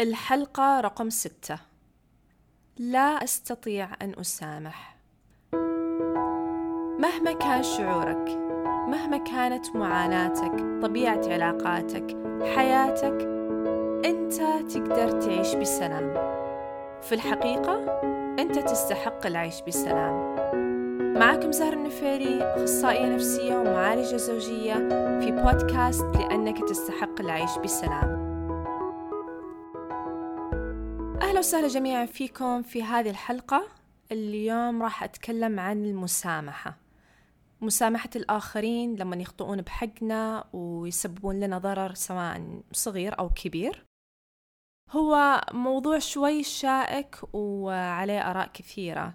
الحلقة رقم ستة. لا أستطيع أن أسامح. مهما كان شعورك مهما كانت معاناتك طبيعة علاقاتك حياتك أنت تقدر تعيش بسلام. في الحقيقة أنت تستحق العيش بسلام. معكم زهر النفيري أخصائية نفسية ومعالجة زوجية في بودكاست لأنك تستحق العيش بسلام. أهلا وسهلا جميعا فيكم في هذه الحلقة. اليوم راح أتكلم عن المسامحة. مسامحة الآخرين لما يخطئون بحقنا ويسببون لنا ضرر سواء صغير أو كبير. هو موضوع شوي شائك وعليه آراء كثيرة.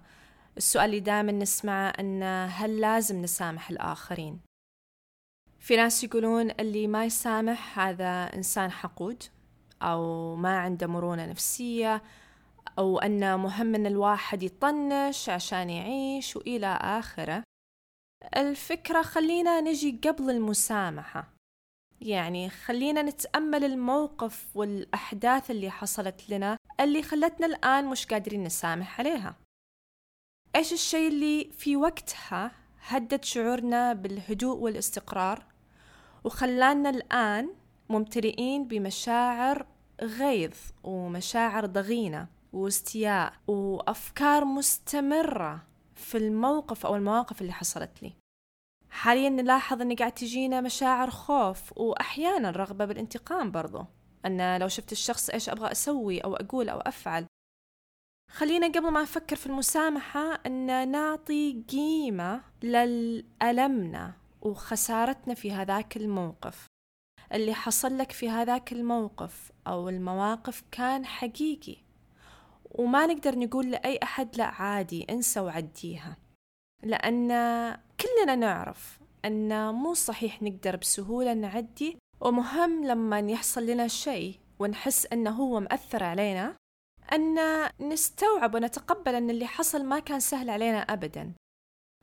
السؤال اللي دائما نسمعه أن هل لازم نسامح الآخرين؟ في ناس يقولون اللي ما يسامح هذا إنسان حقود. أو ما عنده مرونة نفسية أو أنه مهم أن الواحد يطنش عشان يعيش وإلى آخره. الفكرة خلينا نجي قبل المسامحة. يعني خلينا نتأمل الموقف والأحداث اللي حصلت لنا اللي خلتنا الآن مش قادرين نسامح عليها. إيش الشيء اللي في وقتها هدد شعورنا بالهدوء والاستقرار؟ وخلانا الآن ممتلئين بمشاعر غيظ ومشاعر ضغينة واستياء وأفكار مستمرة في الموقف أو المواقف اللي حصلت لي. حاليا نلاحظ أن قاعد تجينا مشاعر خوف وأحيانا رغبة بالانتقام برضو. أن لو شفت الشخص إيش أبغى أسوي أو أقول أو أفعل. خلينا قبل ما نفكر في المسامحة أن نعطي قيمة للألمنا وخسارتنا في هذاك الموقف. اللي حصل لك في هذاك الموقف أو المواقف كان حقيقي. وما نقدر نقول لأي أحد لا عادي انسى وعديها. لأن كلنا نعرف أن مو صحيح نقدر بسهولة نعدي ومهم لما يحصل لنا شيء ونحس أنه هو مأثر علينا أن نستوعب ونتقبل أن اللي حصل ما كان سهل علينا أبدا.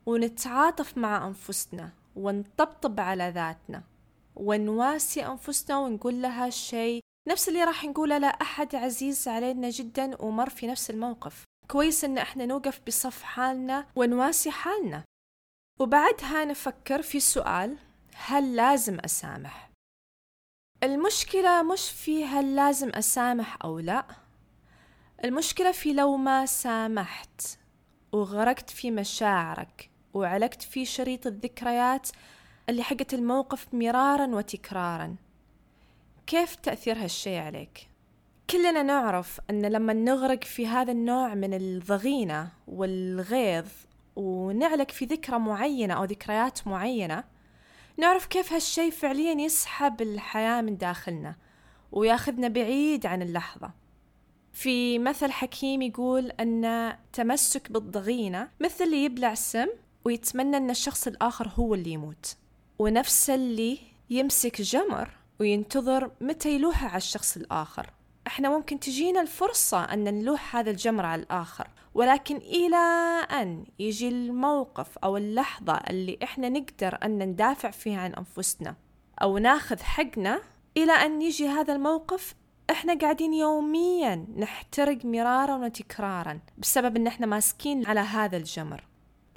ونتعاطف مع أنفسنا ونطبطب على ذاتنا. ونواسي أنفسنا ونقول لها شيء. نفس اللي راح نقوله لأحد عزيز علينا جدا ومر في نفس الموقف. كويس إن إحنا نوقف بصف حالنا ونواسي حالنا. وبعدها نفكر في سؤال هل لازم أسامح؟ المشكلة مش في هل لازم أسامح أو لا. المشكلة في لو ما سامحت وغرقت في مشاعرك وعلقت في شريط الذكريات اللي حقت الموقف مرارا وتكرارا. كيف تأثير هالشي عليك؟ كلنا نعرف أن لما نغرق في هذا النوع من الضغينة والغيظ ونعلق في ذكرى معينة أو ذكريات معينة نعرف كيف هالشي فعليا يسحب الحياة من داخلنا وياخذنا بعيد عن اللحظة. في مثل حكيم يقول أن تمسك بالضغينة مثل اللي يبلع السم ويتمنى أن الشخص الآخر هو اللي يموت. ونفس اللي يمسك جمر وينتظر متى يلوحه على الشخص الآخر. إحنا ممكن تجينا الفرصة أن نلوح هذا الجمر على الآخر ولكن إلى أن يجي الموقف أو اللحظة اللي إحنا نقدر أن ندافع فيها عن أنفسنا أو ناخذ حقنا إلى أن يجي هذا الموقف إحنا قاعدين يوميا نحترق مرارا وتكرارا بسبب إن إحنا ماسكين على هذا الجمر.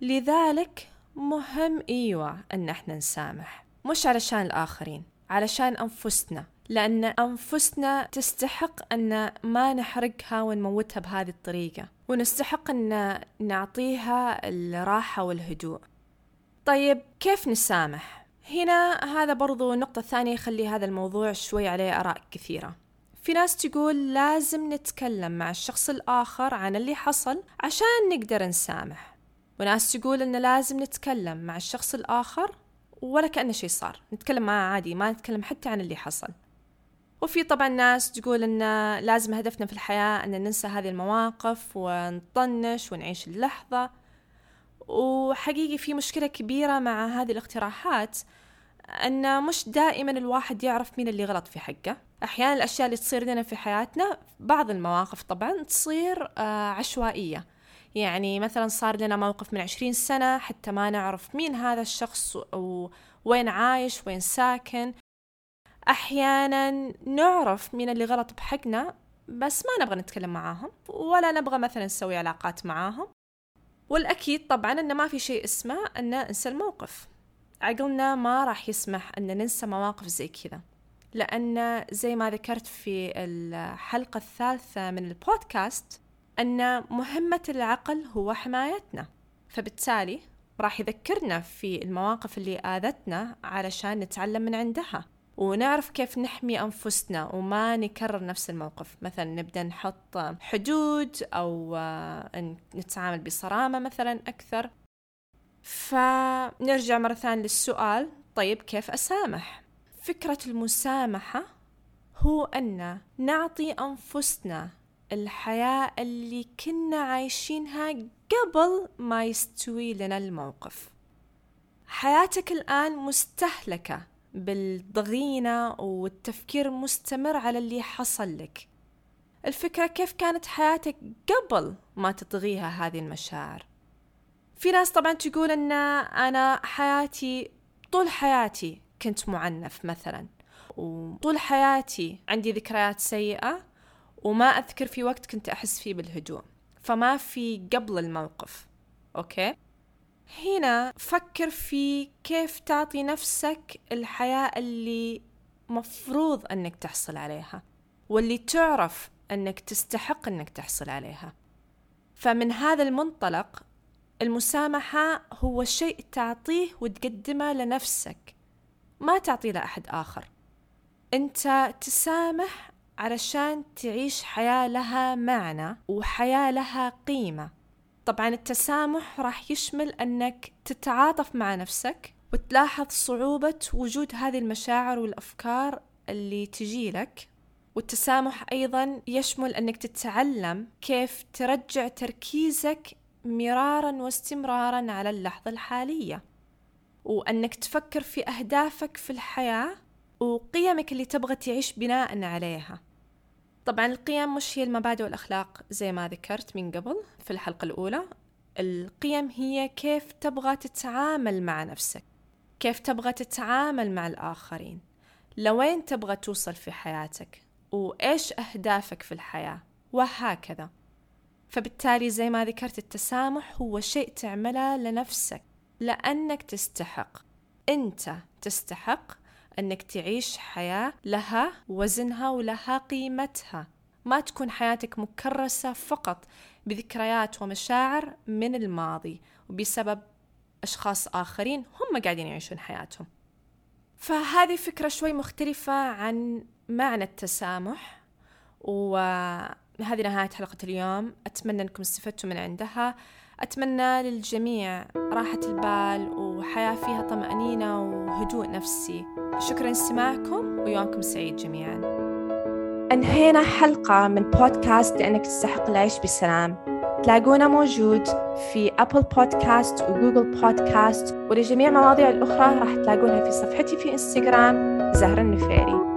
لذلك مهم إيوه إن إحنا نسامح مش علشان الآخرين علشان أنفسنا لأن أنفسنا تستحق إن ما نحرقها ونموتها بهذه الطريقة ونستحق إن نعطيها الراحة والهدوء. طيب كيف نسامح؟ هنا هذا برضو نقطة ثانية يخلي هذا الموضوع شوي عليه آراء كثيرة. في ناس تقول لازم نتكلم مع الشخص الآخر عن اللي حصل عشان نقدر نسامح. وناس تقول إن لازم نتكلم مع الشخص الآخر ولا كأنه شيء صار. نتكلم معاه عادي ما نتكلم حتى عن اللي حصل. وفي طبعا ناس تقول إن لازم هدفنا في الحياة أن ننسى هذه المواقف ونطنش ونعيش اللحظة. وحقيقي في مشكلة كبيرة مع هذه الاقتراحات أن مش دائما الواحد يعرف مين اللي غلط في حقه. أحيانا الأشياء اللي تصير لنا في حياتنا بعض المواقف طبعا تصير آه، عشوائية. يعني مثلا صار لنا موقف من عشرين سنة حتى ما نعرف مين هذا الشخص وين عايش وين ساكن. أحيانا نعرف مين اللي غلط بحقنا بس ما نبغى نتكلم معاهم ولا نبغى مثلا نسوي علاقات معاهم. والأكيد طبعا أن ما في شيء اسمه أن ننسى الموقف. عقلنا ما راح يسمح أن ننسى مواقف زي كذا. لأن زي ما ذكرت في الحلقة الثالثة من البودكاست أن مهمة العقل هو حمايتنا فبالتالي راح يذكرنا في المواقف اللي آذتنا علشان نتعلم من عندها. ونعرف كيف نحمي أنفسنا وما نكرر نفس الموقف. مثلا نبدأ نحط حدود أو نتعامل بصرامة مثلا أكثر. فنرجع مرة ثانية للسؤال طيب كيف أسامح؟ فكرة المسامحة هو أن نعطي أنفسنا الحياة اللي كنا عايشينها قبل ما يستوي لنا الموقف. حياتك الآن مستهلكة بالضغينة والتفكير مستمر على اللي حصل لك. الفكرة كيف كانت حياتك قبل ما تطغيها هذه المشاعر؟ في ناس طبعا تقول إن أنا حياتي طول حياتي كنت معنف مثلا وطول حياتي عندي ذكريات سيئة وما أذكر في وقت كنت أحس فيه بالهدوء فما في قبل الموقف أوكي؟ هنا فكر في كيف تعطي نفسك الحياة اللي مفروض أنك تحصل عليها واللي تعرف أنك تستحق أنك تحصل عليها. فمن هذا المنطلق المسامحة هو شيء تعطيه وتقدمه لنفسك ما تعطيه لأحد آخر. أنت تسامح علشان تعيش حياة لها معنى وحياة قيمة قيمة. طبعا التسامح راح يشمل أنك تتعاطف مع نفسك وتلاحظ صعوبة وجود هذه المشاعر والأفكار اللي تجي لك. والتسامح أيضا يشمل أنك تتعلم كيف ترجع تركيزك مرارا واستمرارا على اللحظة الحالية. وأنك تفكر في أهدافك في الحياة وقيمك اللي تبغى تعيش بناء عليها. طبعا القيم مش هي المبادئ والأخلاق زي ما ذكرت من قبل في الحلقة الأولى. القيم هي كيف تبغى تتعامل مع نفسك كيف تبغى تتعامل مع الآخرين لوين تبغى توصل في حياتك وإيش أهدافك في الحياة وهكذا. فبالتالي زي ما ذكرت التسامح هو شيء تعمله لنفسك لأنك تستحق. أنت تستحق أنك تعيش حياة لها وزنها ولها قيمتها. ما تكون حياتك مكرسة فقط بذكريات ومشاعر من الماضي وبسبب أشخاص آخرين هم قاعدين يعيشون حياتهم. فهذه فكرة شوي مختلفة عن معنى التسامح وهذه نهاية حلقة اليوم. أتمنى أنكم استفدتوا من عندها. أتمنى للجميع راحة البال وحياة فيها طمأنينة وهدوء نفسي. شكرا لاستماعكم ويومكم سعيد جميعا. أنهينا حلقة من بودكاست لأنك تستحق العيش بسلام. تلاقونا موجود في أبل بودكاست وجوجل بودكاست ولجميع مواضيع الأخرى راح تلاقونها في صفحتي في إنستغرام زهرة النفيري.